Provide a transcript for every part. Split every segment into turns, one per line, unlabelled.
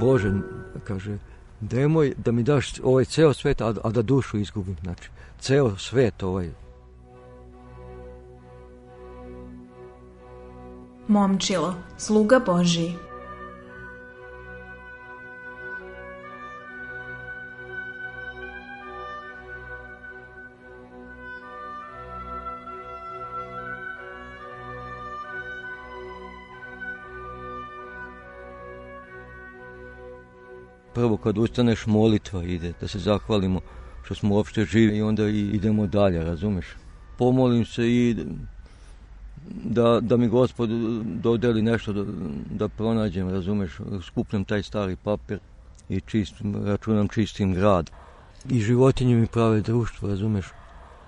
Bože, kaže, nemoj da mi daš ovaj ceo svet, a, a da dušu izgubim, znači, ceo svet ovaj.
Momčilo, sluga Božiji.
zapravo kad ustaneš molitva ide, da se zahvalimo što smo uopšte živi i onda i idemo dalje, razumeš? Pomolim se i da, da mi gospod dodeli nešto da, da pronađem, razumeš? Skupnem taj stari papir i čist, računam čistim grad. I životinje mi prave društvo, razumeš?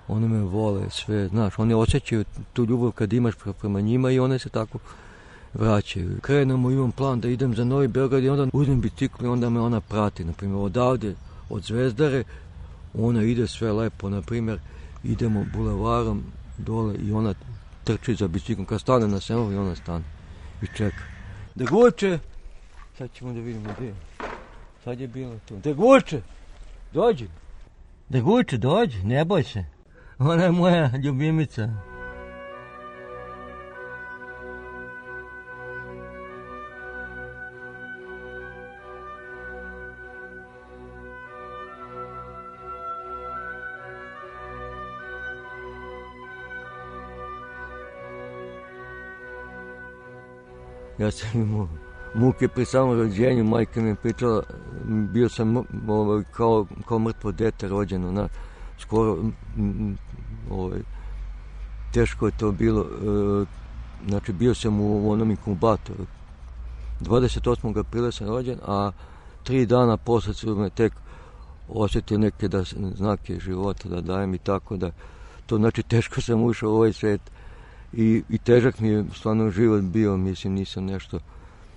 One me vole sve, znaš, one osjećaju tu ljubav kad imaš prema njima i one se tako vraćaju. Krenemo, imam plan da idem za Novi Beograd i onda uzmem bicikl i onda me ona prati. Naprimjer, odavde, od Zvezdare, ona ide sve lepo. Naprimjer, idemo bulevarom dole i ona trči za biciklom. Kad stane na semafor i ona stane i čeka. Da guče! Sad ćemo da vidimo gde je. Sad je bilo to. Da guče! Dođi! Da guče, dođi, ne boj se. Ona je moja ljubimica. Ja sam imao muke pri samom rođenju, majka mi pričala, bio sam ovaj, kao, kao mrtvo dete rođeno, na, skoro ovaj, teško je to bilo, e, znači bio sam u onom inkubatoru. 28. aprila sam rođen, a tri dana posle su me tek osetio neke da, znake života da dajem i tako da to znači teško sam ušao u ovaj svet i, i težak mi je stvarno život bio, mislim nisam nešto,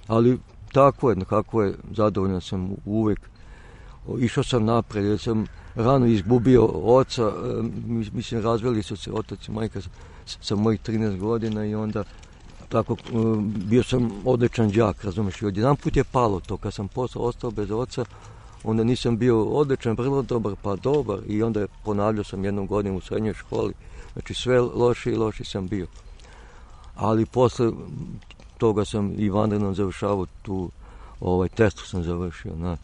ali tako je, kako je, zadovoljan sam uvek. Išao sam napred, jer sam rano izgubio oca, mislim razveli su se otac i majka sa mojih 13 godina i onda tako, bio sam odličan đak, razumeš, i odjedan put je palo to, kad sam postao ostao bez oca, onda nisam bio odličan, vrlo dobar, pa dobar i onda je ponavljao sam jednu godinu u srednjoj školi. Znači sve loši i loši sam bio. Ali posle toga sam i vanredno završavao tu, ovaj, testu sam završio. Na.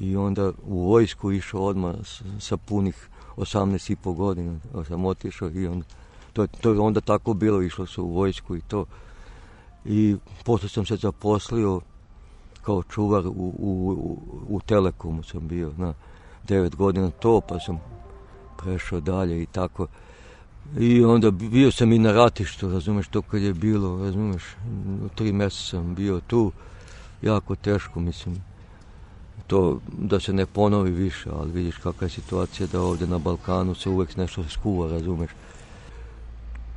I onda u vojsku išao odmah sa punih 18 i po godina. Pa sam otišao i onda, to, to je onda tako bilo, išlo se u vojsku i to. I posle sam se zaposlio kao čuvar u, u, u Telekomu sam bio, na, 9 godina to, pa sam prešao dalje i tako. I onda bio sam i na ratištu, razumeš, to kad je bilo, razumeš, tri mjeseca sam bio tu, jako teško, mislim, to da se ne ponovi više, ali vidiš kakva je situacija da ovde na Balkanu se uvek nešto skuva, razumeš.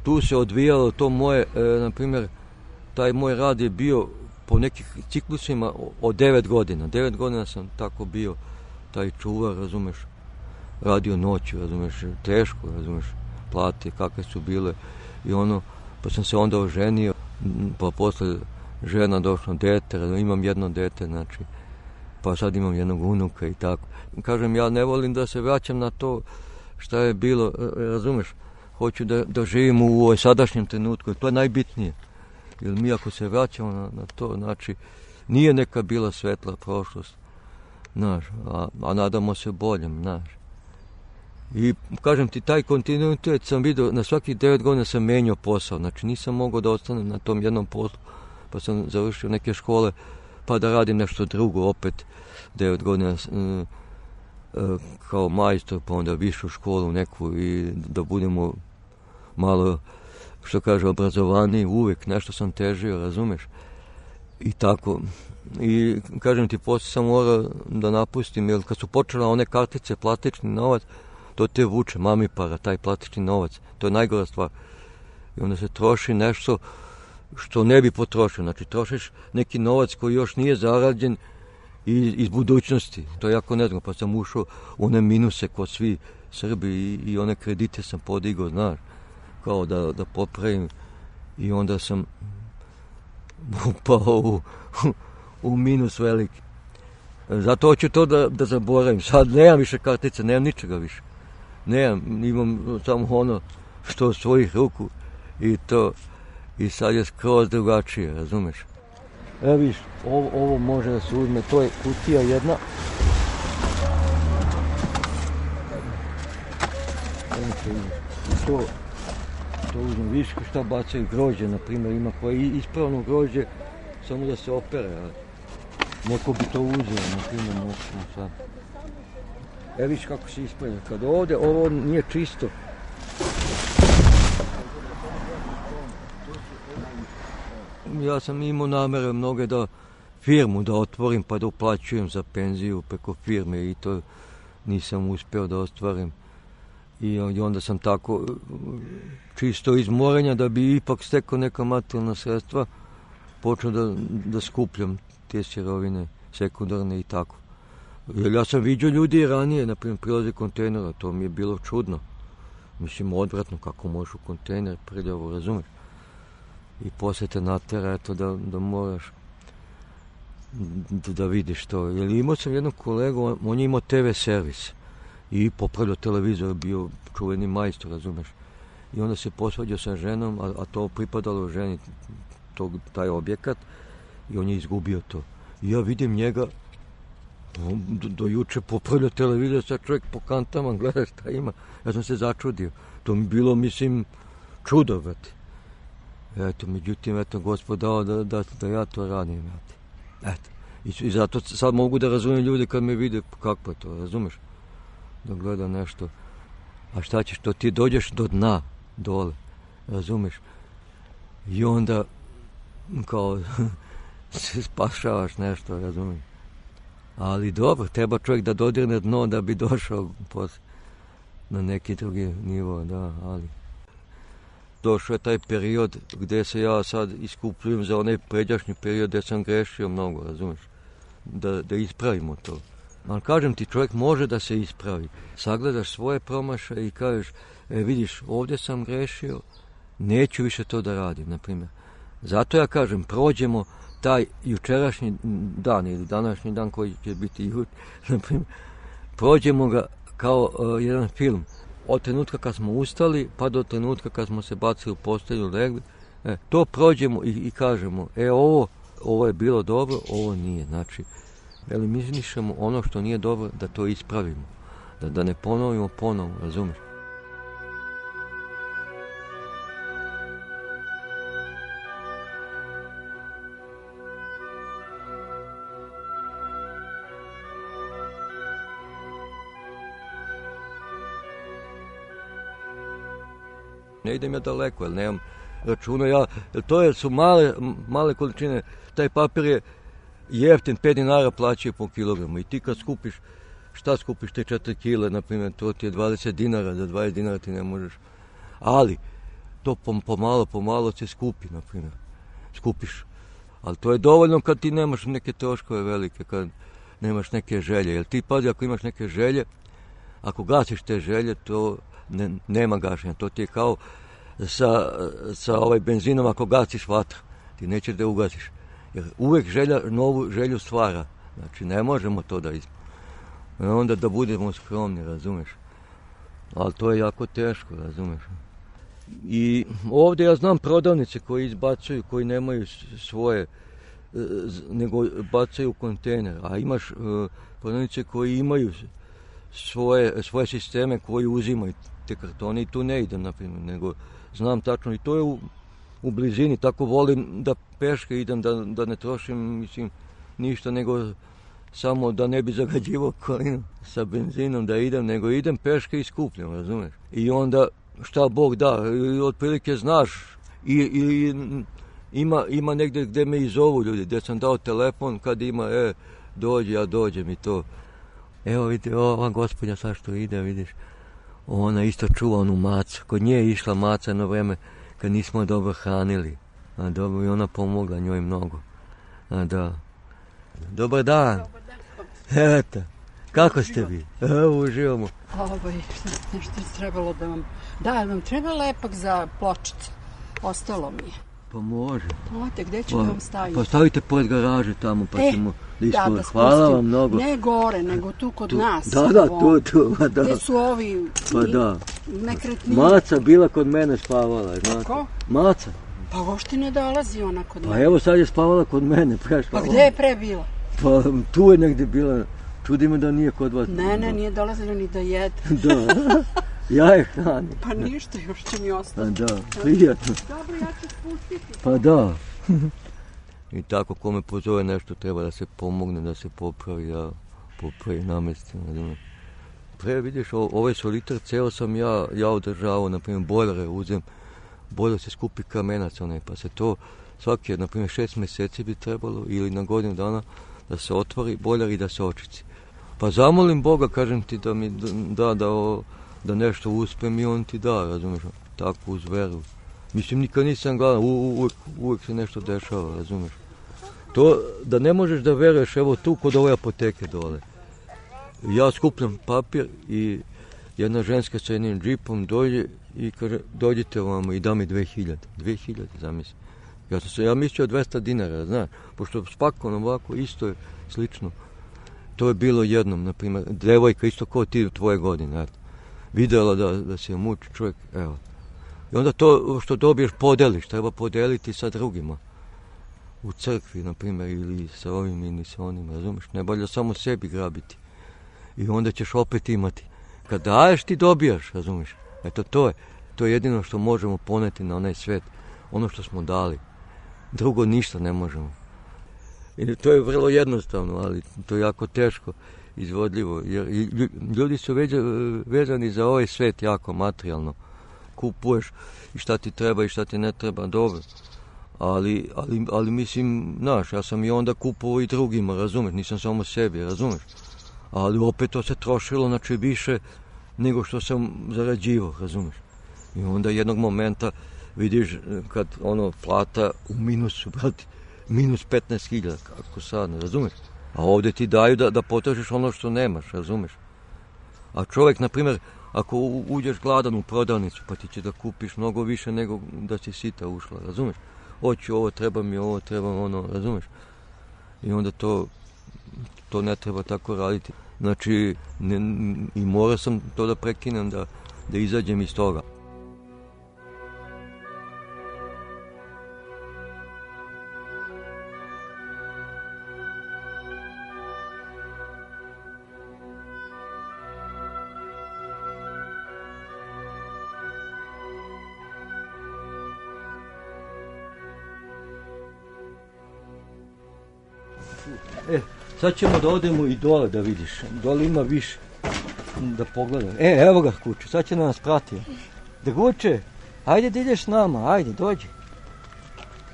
Tu se odvijalo to moje, e, na primjer, taj moj rad je bio po nekih ciklusima od 9 godina. 9 godina sam tako bio taj čuvar, razumeš, radio noću, razumeš, teško, razumeš, plate kakve su bile i ono, pa sam se onda oženio, pa posle žena došla dete, razumeš, imam jedno dete, znači, pa sad imam jednog unuka i tako. Kažem, ja ne volim da se vraćam na to šta je bilo, e, e, razumeš, hoću da, da živim u ovoj sadašnjem trenutku, to je najbitnije. Jer mi ako se vraćamo na, na to, znači, nije neka bila svetla prošlost, znaš, a, a nadamo se boljem, znaš. I kažem ti, taj kontinuitet sam vidio, na svaki devet godina sam menjao posao, znači nisam mogao da ostanem na tom jednom poslu, pa sam završio neke škole, pa da radim nešto drugo opet, devet godina e, e, kao majstor, pa onda višu školu neku i da budemo malo što kaže, obrazovaniji uvek, nešto sam težio, razumeš? I tako. I kažem ti, posle sam morao da napustim, jer kad su počela one kartice, platični novac, to te vuče, mami para, taj platični novac. To je najgora stvar. I onda se troši nešto što ne bi potrošio. Znači, trošiš neki novac koji još nije zarađen iz, iz budućnosti. To je jako nezgodno. Pa sam ušao u one minuse kod svi Srbi i, i one kredite sam podigao, znaš kao da, da popravim i onda sam upao u, u minus veliki. Zato hoću to da, da zaboravim. Sad nemam više kartice, nemam ničega više. Nemam, imam samo ono što od svojih ruku i to i sad je skroz drugačije, razumeš? Evo viš, ovo, ovo može da se uzme, to je kutija jedna. I to što da uzme višku, šta bacaju grožđe, na primjer, ima koje ispravno grožđe, samo da se opere, ali neko bi to uzeo, na primjer, moćno sad. E, viš kako se ispravlja, kad ovde, ovo nije čisto, ja sam imao namere mnoge da firmu da otvorim pa da uplaćujem za penziju preko firme i to nisam uspeo da ostvarim. I onda sam tako uh, čisto iz moranja da bi ipak stekao neka materijalna sredstva počeo da, da skupljam te sirovine sekundarne i tako. Jer ja sam vidio ljudi ranije, na primjer, prilaze kontejnera, to mi je bilo čudno. Mislim, odvratno, kako možeš u kontejner prljavo, razumeš? I posle te natera, eto, da, da moraš da, da vidiš to. Jer imao sam jednog kolegu, on je imao TV servis i popravljao televizor, bio čuveni majstor, razumeš. I onda se posvađao sa ženom, a, a to pripadalo ženi, tog, taj objekat, i on je izgubio to. I ja vidim njega, do, do juče popravljao televizor, sa čovjek po kantama gleda šta ima. Ja sam se začudio. To mi bilo, mislim, čudo, vrati. Eto, međutim, eto, gospod dao da, da, da ja to radim, vrati. Eto. I, I zato sad mogu da razumijem ljude kad me vide kako je to, razumeš? da gleda nešto. A šta ćeš to? Ti dođeš do dna dole, razumeš? I onda kao se spašavaš nešto, razumiješ? Ali dobro, treba čovjek da dodirne dno da bi došao posle na neki drugi nivo, da, ali došao je taj period gde se ja sad iskupljujem za onaj pređašnji period gdje sam grešio mnogo, razumiješ? Da, da ispravimo to. Ali kažem ti, čovjek može da se ispravi. Sagledaš svoje promašaje i kažeš, e, vidiš, ovdje sam grešio, neću više to da radim, na primjer. Zato ja kažem, prođemo taj jučerašnji dan ili današnji dan koji će biti juč, na primjer, prođemo ga kao uh, jedan film. Od trenutka kad smo ustali, pa do trenutka kad smo se bacili u postelju, legli, e, to prođemo i, i kažemo, e, ovo, ovo je bilo dobro, ovo nije. Znači, eliminišemo ono što nije dobro, da to ispravimo. Da, da ne ponovimo ponovo, razumeš? Ne idem ja daleko, jer nemam računa ja, jer to je, su male, male količine, taj papir je jeftin, 5 dinara plaćaju po kilogramu i ti kad skupiš, šta skupiš te 4 kile, na primjer, to ti je 20 dinara, za 20 dinara ti ne možeš. Ali, to pomalo, pomalo se skupi, na primjer, skupiš. Ali to je dovoljno kad ti nemaš neke troškove velike, kad nemaš neke želje. Jer ti, pazi, ako imaš neke želje, ako gasiš te želje, to ne, nema gašenja. To ti je kao sa, sa ovaj benzinom ako gasiš vatra. Ti nećeš da ugasiš. Jer uvek želja, novu želju stvara. Znači, ne možemo to da ispunimo. Onda da budemo skromni, razumeš? Ali to je jako teško, razumeš? I ovde ja znam prodavnice koji izbacuju, koji nemaju svoje, nego bacaju u kontejner. A imaš e, prodavnice koji imaju svoje, svoje sisteme koji uzimaju te kartone i tu ne ide, na primjer, nego znam tačno i to je u, u blizini, tako volim da peške idem, da, da ne trošim, mislim, ništa nego samo da ne bi zagađivo kolinu sa benzinom da idem, nego idem peške i skupljam, razumeš? I onda šta Bog da, otprilike znaš i, i ima, ima negde gde me i zovu ljudi, gde sam dao telefon kad ima, e, dođi, ja dođem i to. Evo vidite, ova gospodja sa što ide, vidiš, ona isto čuva onu macu, kod nje je išla maca na vreme, kad nismo dobro hranili. A dobro i ona pomogla njoj mnogo. A da. Dobar dan. Dobar dan. Eto. Kako ste vi? Evo, uživamo.
Ovo je nešto trebalo da vam... Da, vam treba lepak za pločice. Ostalo mi je.
Pa može.
Plate, gde ću
pa,
da vam staviti? Pa
stavite pored garaže tamo pa e, ćemo da iskor. Da, pa Hvala vam mnogo.
Ne gore, nego tu kod tu, nas.
Da, da, tu, tu. Pa da.
Gde su ovi pa, da. nekretnini?
Maca bila kod mene spavala. Znate.
Ko?
Maca.
Pa uopšte ne dolazi ona kod
pa mene. Pa evo sad je spavala kod mene. Prešla
pa gde je pre
bila? Pa tu je negde bila. Čudi me da nije kod vas.
Ne, ne, nije dolazila ni da jede.
da.
Ja je
hranim.
Pa ništa, još će mi ostati.
Pa da, prijatno.
Dobro, ja ću spustiti.
Pa da. I tako, ko me pozove nešto, treba da se pomogne, da se popravi, da popravi namestima. Pa da Pre vidiš, ovaj solitar ceo sam ja, ja održavao, na primjer, bojlere uzem, bojler se skupi kamenac onaj, pa se to svaki, na primjer, šest meseci bi trebalo ili na godinu dana da se otvori bojler i da se očici. Pa zamolim Boga, kažem ti, da mi da, da, da o, da nešto uspem i on ti da, razumeš, tako uz veru. Mislim, nikad nisam gladan, uvek, uvek se nešto dešava, razumeš. To da ne možeš da veruješ, evo tu kod ove apoteke dole. Ja skupljam papir i jedna ženska sa jednim džipom dođe i kaže, dođite vam i da mi 2000. 2000, zamisli. Ja sam se, ja mislio 200 dinara, znaš, pošto spakovan ovako, isto je slično. To je bilo jednom, na primjer, devojka isto kao ti u tvoje godine, znate videla da, da se muči čovjek, evo. I onda to što dobiješ podeliš, treba podeliti sa drugima. U crkvi, na primjer, ili sa ovim ili sa onim, razumiješ? Ne bolje samo sebi grabiti. I onda ćeš opet imati. Kad daješ, ti dobijaš, razumeš? Eto, to je. To je jedino što možemo poneti na onaj svet. Ono što smo dali. Drugo ništa ne možemo. I to je vrlo jednostavno, ali to je jako teško izvodljivo. Jer ljudi su već vezani za ovaj svet jako materijalno. Kupuješ i šta ti treba i šta ti ne treba, dobro. Ali, ali, ali mislim, znaš, ja sam i onda kupovao i drugima, razumeš, nisam samo sebi, razumeš. Ali opet to se trošilo, znači više nego što sam zarađivao, razumeš. I onda jednog momenta vidiš kad ono plata u minusu, brati, minus 15.000, kako sad, ne razumeš? A ovde ti daju da, da potražiš ono što nemaš, razumeš? A čovek, na primjer, ako uđeš gladan u prodavnicu, pa ti će da kupiš mnogo više nego da si sita ušla, razumeš? Hoću ovo, treba mi ovo, treba ono, razumeš? I onda to, to ne treba tako raditi. Znači, ne, i morao sam to da prekinem, da, da izađem iz toga. E, sad ćemo da odemo i dole da vidiš. Dole ima više. Da pogledam. E, evo ga kuće, sad će da nas prati. Deguče, da ajde da ideš s nama, ajde, dođi.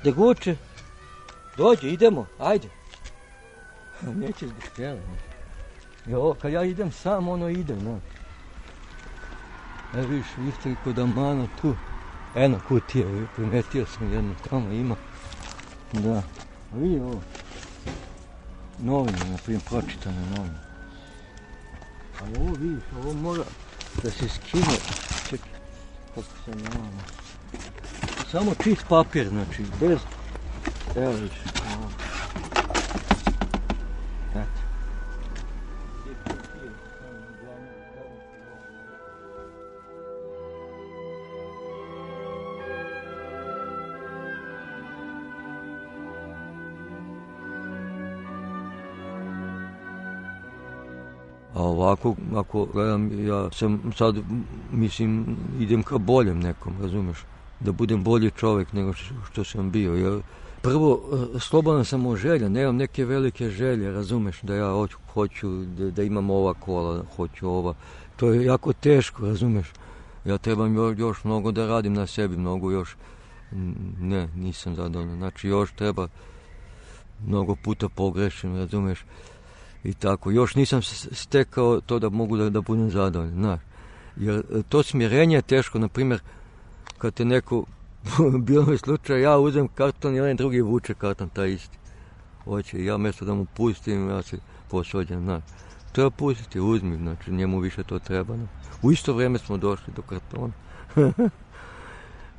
Deguče, da dođi, idemo, ajde. Neće zbog tebe. Jo, kad ja idem sam, ono ide, no. E, vidiš, isto i da mano tu. Eno kutija, primetio sam jednu tamo ima. Da, vidi ovo novine, na primjer pročitane novine. Ali ovo vidiš, ovo mora da se skine. Čekaj, kako se Samo čist papir, znači, bez... Evo vidiš, ovako, ako gledam, ja sam sad, mislim, idem ka boljem nekom, razumeš? Da budem bolji čovek nego što sam bio. Ja, prvo, e, slobodan sam od želja, nemam neke velike želje, razumeš? Da ja hoću, hoću da, da imam ova kola, hoću ova. To je jako teško, razumeš? Ja trebam još, još mnogo da radim na sebi, mnogo još ne, nisam zadovoljan. Znači još treba mnogo puta pogrešim, razumeš? i tako. Još nisam stekao to da mogu da, da budem zadovoljan, znaš. Jer e, to smirenje je teško, na primjer, kad te neko, bilo mi slučaj, ja uzem karton i jedan drugi vuče karton, taj isti. Oće, ja mjesto da mu pustim, ja se posođam, znaš. Treba pustiti, uzmi, znači njemu više to treba. Znaš. U isto vrijeme smo došli do kartona.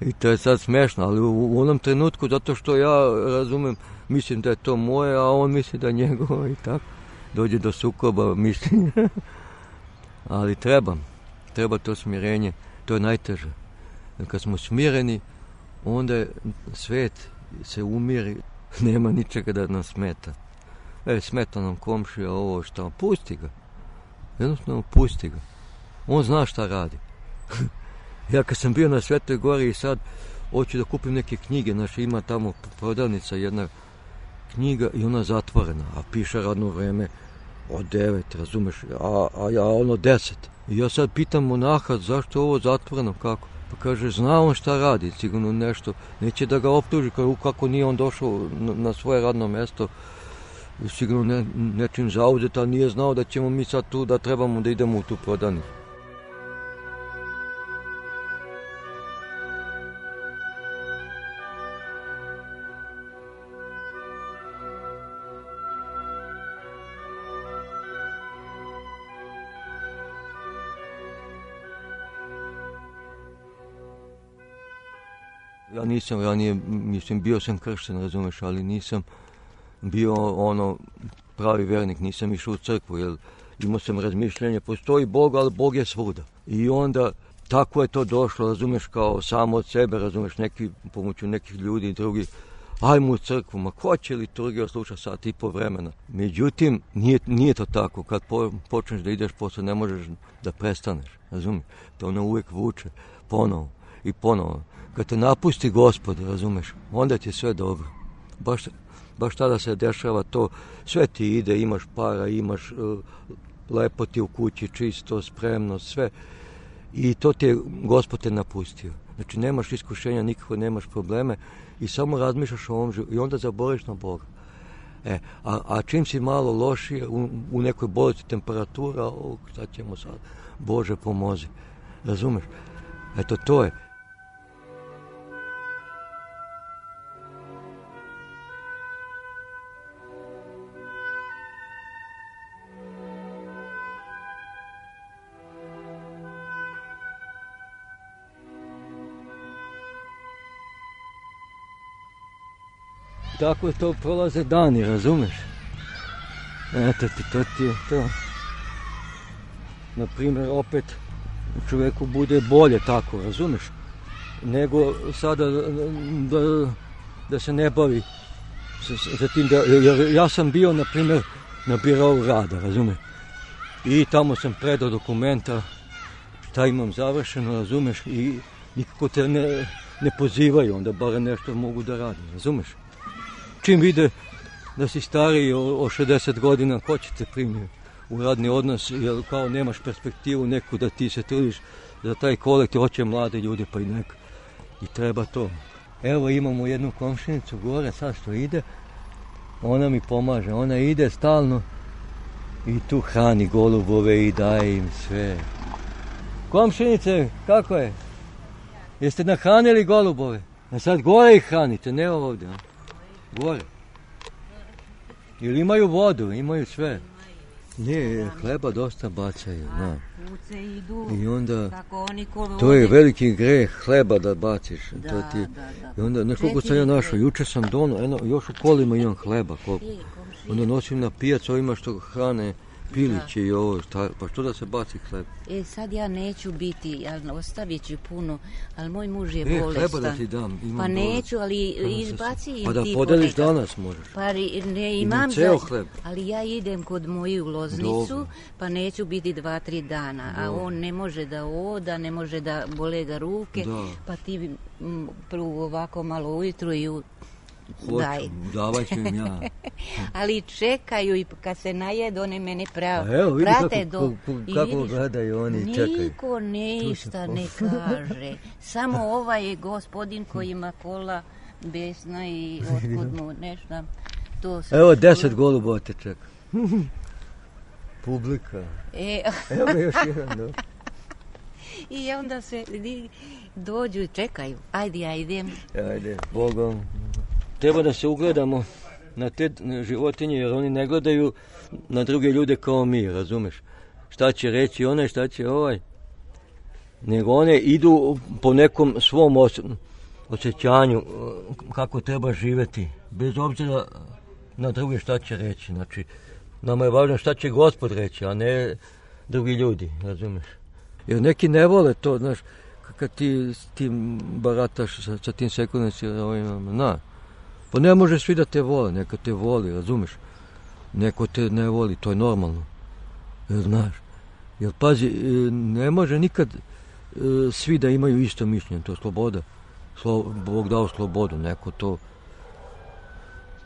I to je sad smešno, ali u onom trenutku, zato što ja razumem, mislim da je to moje, a on misli da je njegovo i tako dođe do sukoba mišljenja. Ali treba, treba to smirenje, to je najteže. Kad smo smireni, onda svet se umiri, nema ničega da nas smeta. E, smeta nam komšija ovo što, pusti ga. Jednostavno, pusti ga. On zna šta radi. ja kad sam bio na Svetoj gori i sad hoću da kupim neke knjige, znaš, ima tamo prodavnica jedna knjiga i ona zatvorena, a piše radno vreme od 9, razumeš, a, a ja ono 10. I ja sad pitam monaha zašto ovo zatvoreno, kako? Pa kaže, zna on šta radi, sigurno nešto, neće da ga optuži, kao kako nije on došao na svoje radno mesto, sigurno ne, nečim zauzet, a nije znao da ćemo mi sad tu, da trebamo da idemo u tu prodanicu. nisam ja ranije, mislim, bio sam kršten, razumeš, ali nisam bio ono pravi vernik, nisam išao u crkvu, jer imao sam razmišljanje, postoji Bog, ali Bog je svuda. I onda tako je to došlo, razumeš, kao samo od sebe, razumeš, neki, pomoću nekih ljudi i drugih, ajmo u crkvu, ma ko će liturgija sluša sat i po vremena. Međutim, nije, nije to tako, kad po, počneš da ideš posle, ne možeš da prestaneš, razumiješ, to ono uvek vuče, ponovo i ponovo. Kad te napusti gospod, razumeš, onda ti je sve dobro. Baš, baš tada se dešava to, sve ti ide, imaš para, imaš e, lepo ti u kući, čisto, spremno, sve. I to ti je gospod te napustio. Znači, nemaš iskušenja, nikako nemaš probleme i samo razmišljaš o ovom životu i onda zaboriš na Boga. E, a, a čim si malo lošije, u, u nekoj bolesti temperatura, o, šta ćemo sad, Bože pomozi. Razumeš? Eto, to je. tako to prolaze dani, razumeš? Eto ti, to ti je to. Naprimjer, opet čovjeku bude bolje tako, razumeš? Nego sada da, da se ne bavi sa, za tim da, jer ja sam bio, na primjer, na birou rada, razumeš? I tamo sam predao dokumenta, šta imam završeno, razumeš? I nikako te ne, ne pozivaju, onda bar nešto mogu da radim, razumeš? čim vide da si stari o, o 60 godina, ko će te primiti u radni odnos, jer kao nemaš perspektivu neku da ti se trudiš za taj kolektiv, hoće mlade ljude pa i neka. I treba to. Evo imamo jednu komšinicu gore, sad što ide, ona mi pomaže, ona ide stalno i tu hrani golubove i daje im sve. Komšinice, kako je? Jeste nahranili golubove? A e sad gore ih hranite, ne ovdje. Gore. Ili imaju vodu, imaju sve. Ne, hleba dosta bacaju, na. Da. I onda, to je veliki greh hleba da baciš. to da, ti, da, I onda, znaš koliko sam ja našao, juče sam dono, eno, još u kolima imam hleba, koliko. Onda nosim na pijac ovima što hrane, Pilić da. i ovo, šta, pa što da se baci hleb?
E, sad ja neću biti, ja ostavit ću puno, ali moj muž je e, bolestan.
E,
hleba
da ti dam,
imam Pa neću, ali
da
izbaci i
Pa da podeliš ponekad. danas možeš. Pa
ne imam. I ceo
hleb.
Ali ja idem kod moju loznicu, Dobro. pa neću biti dva, tri dana. Dobro. A on ne može da oda, ne može da bole ga ruke, da. pa ti m, prvo ovako malo ujutru i u
Hoću, Daj. davat im ja.
Ali čekaju i kad se najedu, oni mene prave. Pa
evo, vidi
prate
kako, do... kako, kako vidiš, gledaju oni
niko
čekaju.
Niko ništa ne kaže. Samo ovaj gospodin koji ima kola besna i otkud mu nešto.
To se evo, deset golubova te čeka. Publika.
E...
evo još jedan, dobro. Da.
I onda se dođu i čekaju. Ajde, ajde.
E, ajde, Bogom treba da se ugledamo na te životinje, jer oni ne gledaju na druge ljude kao mi, razumeš? Šta će reći one, šta će ovaj? Nego one idu po nekom svom os osjećanju e, kako treba živeti, bez obzira na druge šta će reći. Znači, nama je važno šta će gospod reći, a ne drugi ljudi, razumeš? Jer neki ne vole to, znaš, kad ti s tim barataš, sa, sa tim sekundacijama, na, Pa ne može svi da te vole, neka te voli, razumeš? Neko te ne voli, to je normalno. Jer, znaš, jer pazi, e, ne može nikad e, svi da imaju isto mišljenje, to je sloboda. Slo, Bog dao slobodu, neko to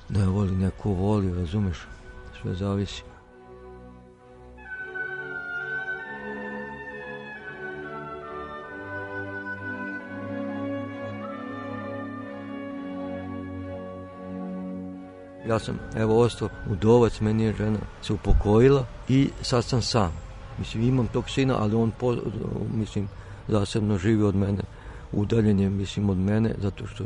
ne voli, neko voli, razumeš? Sve zavisi. Ja sam, evo, ostao udovac, meni je žena se upokojila i sad sam sam. Mislim, imam tog sina, ali on, po, mislim, zasebno živi od mene. Udaljen je, mislim, od mene, zato što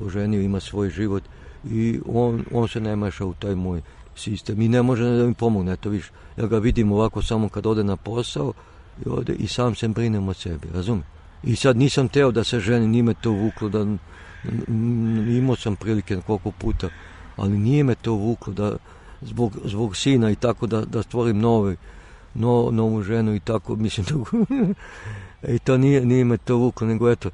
oženio, ima svoj život i on, on se ne meša u taj moj sistem i ne može da mi pomogne, to viš. Ja ga vidim ovako samo kad ode na posao i, ode, i sam se brinem o sebi, razumiješ? I sad nisam teo da se ženi, nime to vuklo, da imao sam prilike koliko puta ali nije me to vuklo da zbog, zbog sina i tako da, da stvorim nove, no, novu ženu i tako, mislim da... I to nije, nije me to vuklo, nego eto,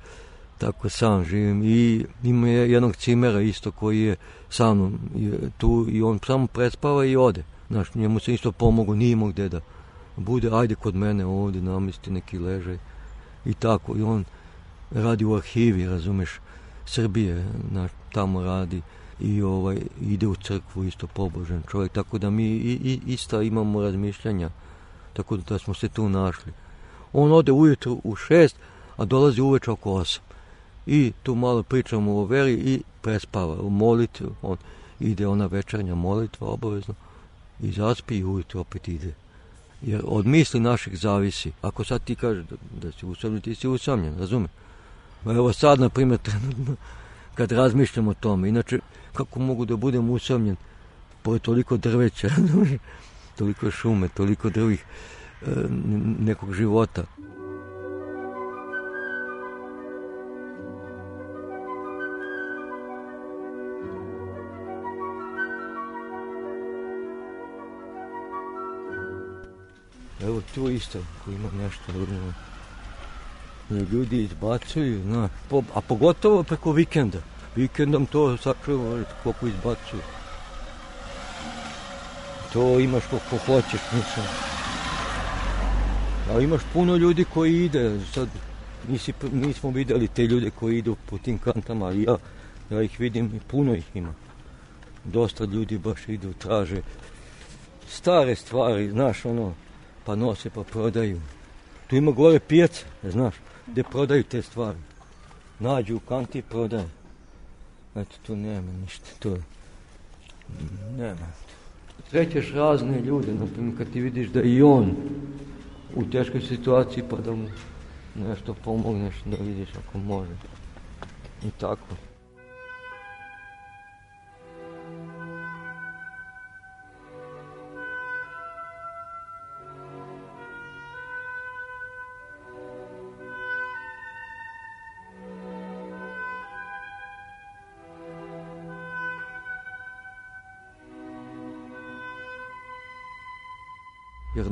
tako sam živim. I ima jednog cimera isto koji je sa mnom je tu i on samo prespava i ode. Znaš, njemu se isto pomogu nije imao gde da bude, ajde kod mene ovde, namesti neki ležaj i tako. I on radi u arhivi, razumeš, Srbije, znaš, tamo radi i ovaj, ide u crkvu isto pobožan čovjek, tako da mi i, i, ista imamo razmišljanja, tako da smo se tu našli. On ode ujutro u 6 a dolazi uveče oko 8 I tu malo pričamo o veri i prespava, u molitvu, on ide ona večernja molitva obavezno i zaspi i ujutro opet ide. Jer od misli naših zavisi. Ako sad ti kažeš da, da si usamljen, ti si usamljen, razumiješ? Pa evo sad, na primjer, trenutno kad razmišljam o tome. Inače, kako mogu da budem usamljen pored toliko drveća, toliko šume, toliko drugih e, nekog života. Evo tu isto, ako ima nešto, urmano ljudi izbacuju, na, po, a pogotovo preko vikenda. Vikendom to sakrivo koliko izbacuju. To imaš koliko hoćeš, mislim. Ali imaš puno ljudi koji ide, sad nisi, nismo videli te ljude koji idu po tim kantama, ali ja, ja ih vidim i puno ih ima. Dosta ljudi baš idu, traže stare stvari, znaš ono, pa nose pa prodaju. Tu ima gore pijaca, znaš gde prodaju te stvari. Nađu u kanti i prodaju. Znači, tu nema ništa, to nema. Srećeš razne ljude, naprimjer kad ti vidiš da i on u teškoj situaciji pa da mu nešto pomogneš, da vidiš ako može. I tako.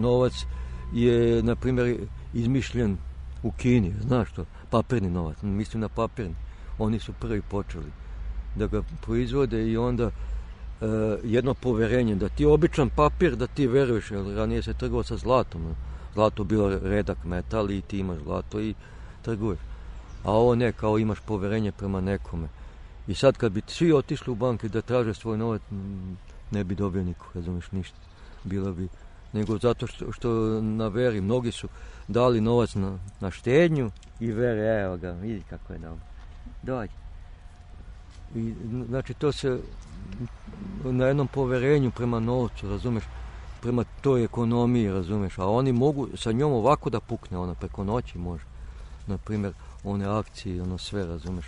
novac je, na primjer, izmišljen u Kini, znaš to, papirni novac, mislim na papirni. Oni su prvi počeli da ga proizvode i onda uh, jedno poverenje, da ti običan papir, da ti veruješ, jer ranije se trgovao sa zlatom. Zlato bilo redak metal i ti imaš zlato i trguješ. A ovo ne, kao imaš poverenje prema nekome. I sad kad bi svi otišli u banke da traže svoj novac, ne bi dobio niko, razumiješ, ništa. Bilo bi nego zato što, što na veri mnogi su dali novac na, na štednju i vere, evo ga, vidi kako je dobro. Dođi. I, znači to se na jednom poverenju prema novcu, razumeš, prema toj ekonomiji, razumeš, a oni mogu sa njom ovako da pukne, ona preko noći može. Na primjer, one akcije, ono sve, razumeš.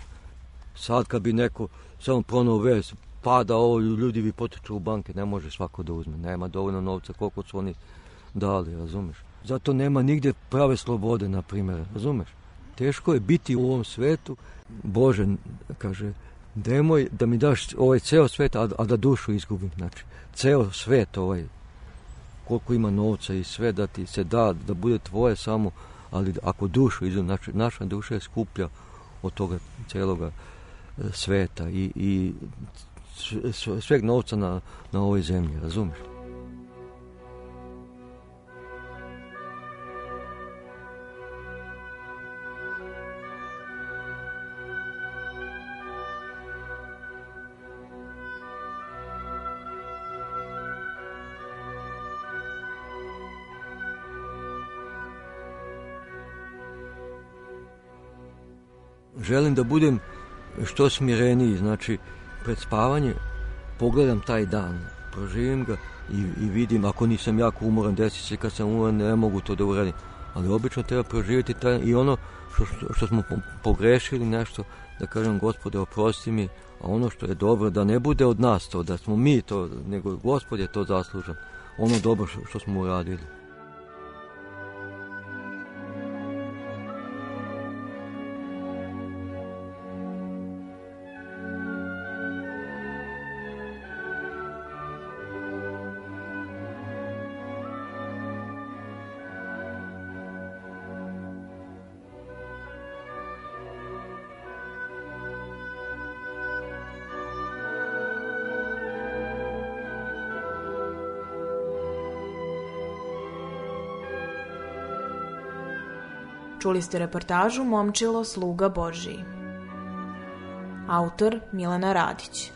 Sad kad bi neko samo ponovo vez pada, ovo, ljudi vi potiču u banke, ne može svako da uzme, nema dovoljno novca koliko su oni dali, razumeš? Zato nema nigde prave slobode, na primjer, razumeš? Teško je biti u ovom svetu, Bože, kaže, nemoj da mi daš ovaj ceo svet, a, a da dušu izgubim, znači, ceo svet ovaj, koliko ima novca i sve da ti se da, da bude tvoje samo, ali ako dušu izgubim, znači, naša duša je skuplja od toga celoga e, sveta i, i sveg novca na, na ovoj zemlji, razumiješ? želim da budem što smireniji, znači pred spavanje pogledam taj dan, proživim ga i, i vidim, ako nisam jako umoran, desi se kad sam umoran, ne mogu to da uradim. Ali obično treba proživjeti taj, i ono što, što smo pogrešili nešto, da kažem, gospode, oprosti mi, a ono što je dobro, da ne bude od nas to, da smo mi to, nego gospod je to zaslužan, ono dobro što smo uradili.
Čuli ste reportažu Momčilo sluga Božiji. Autor Milena Radić.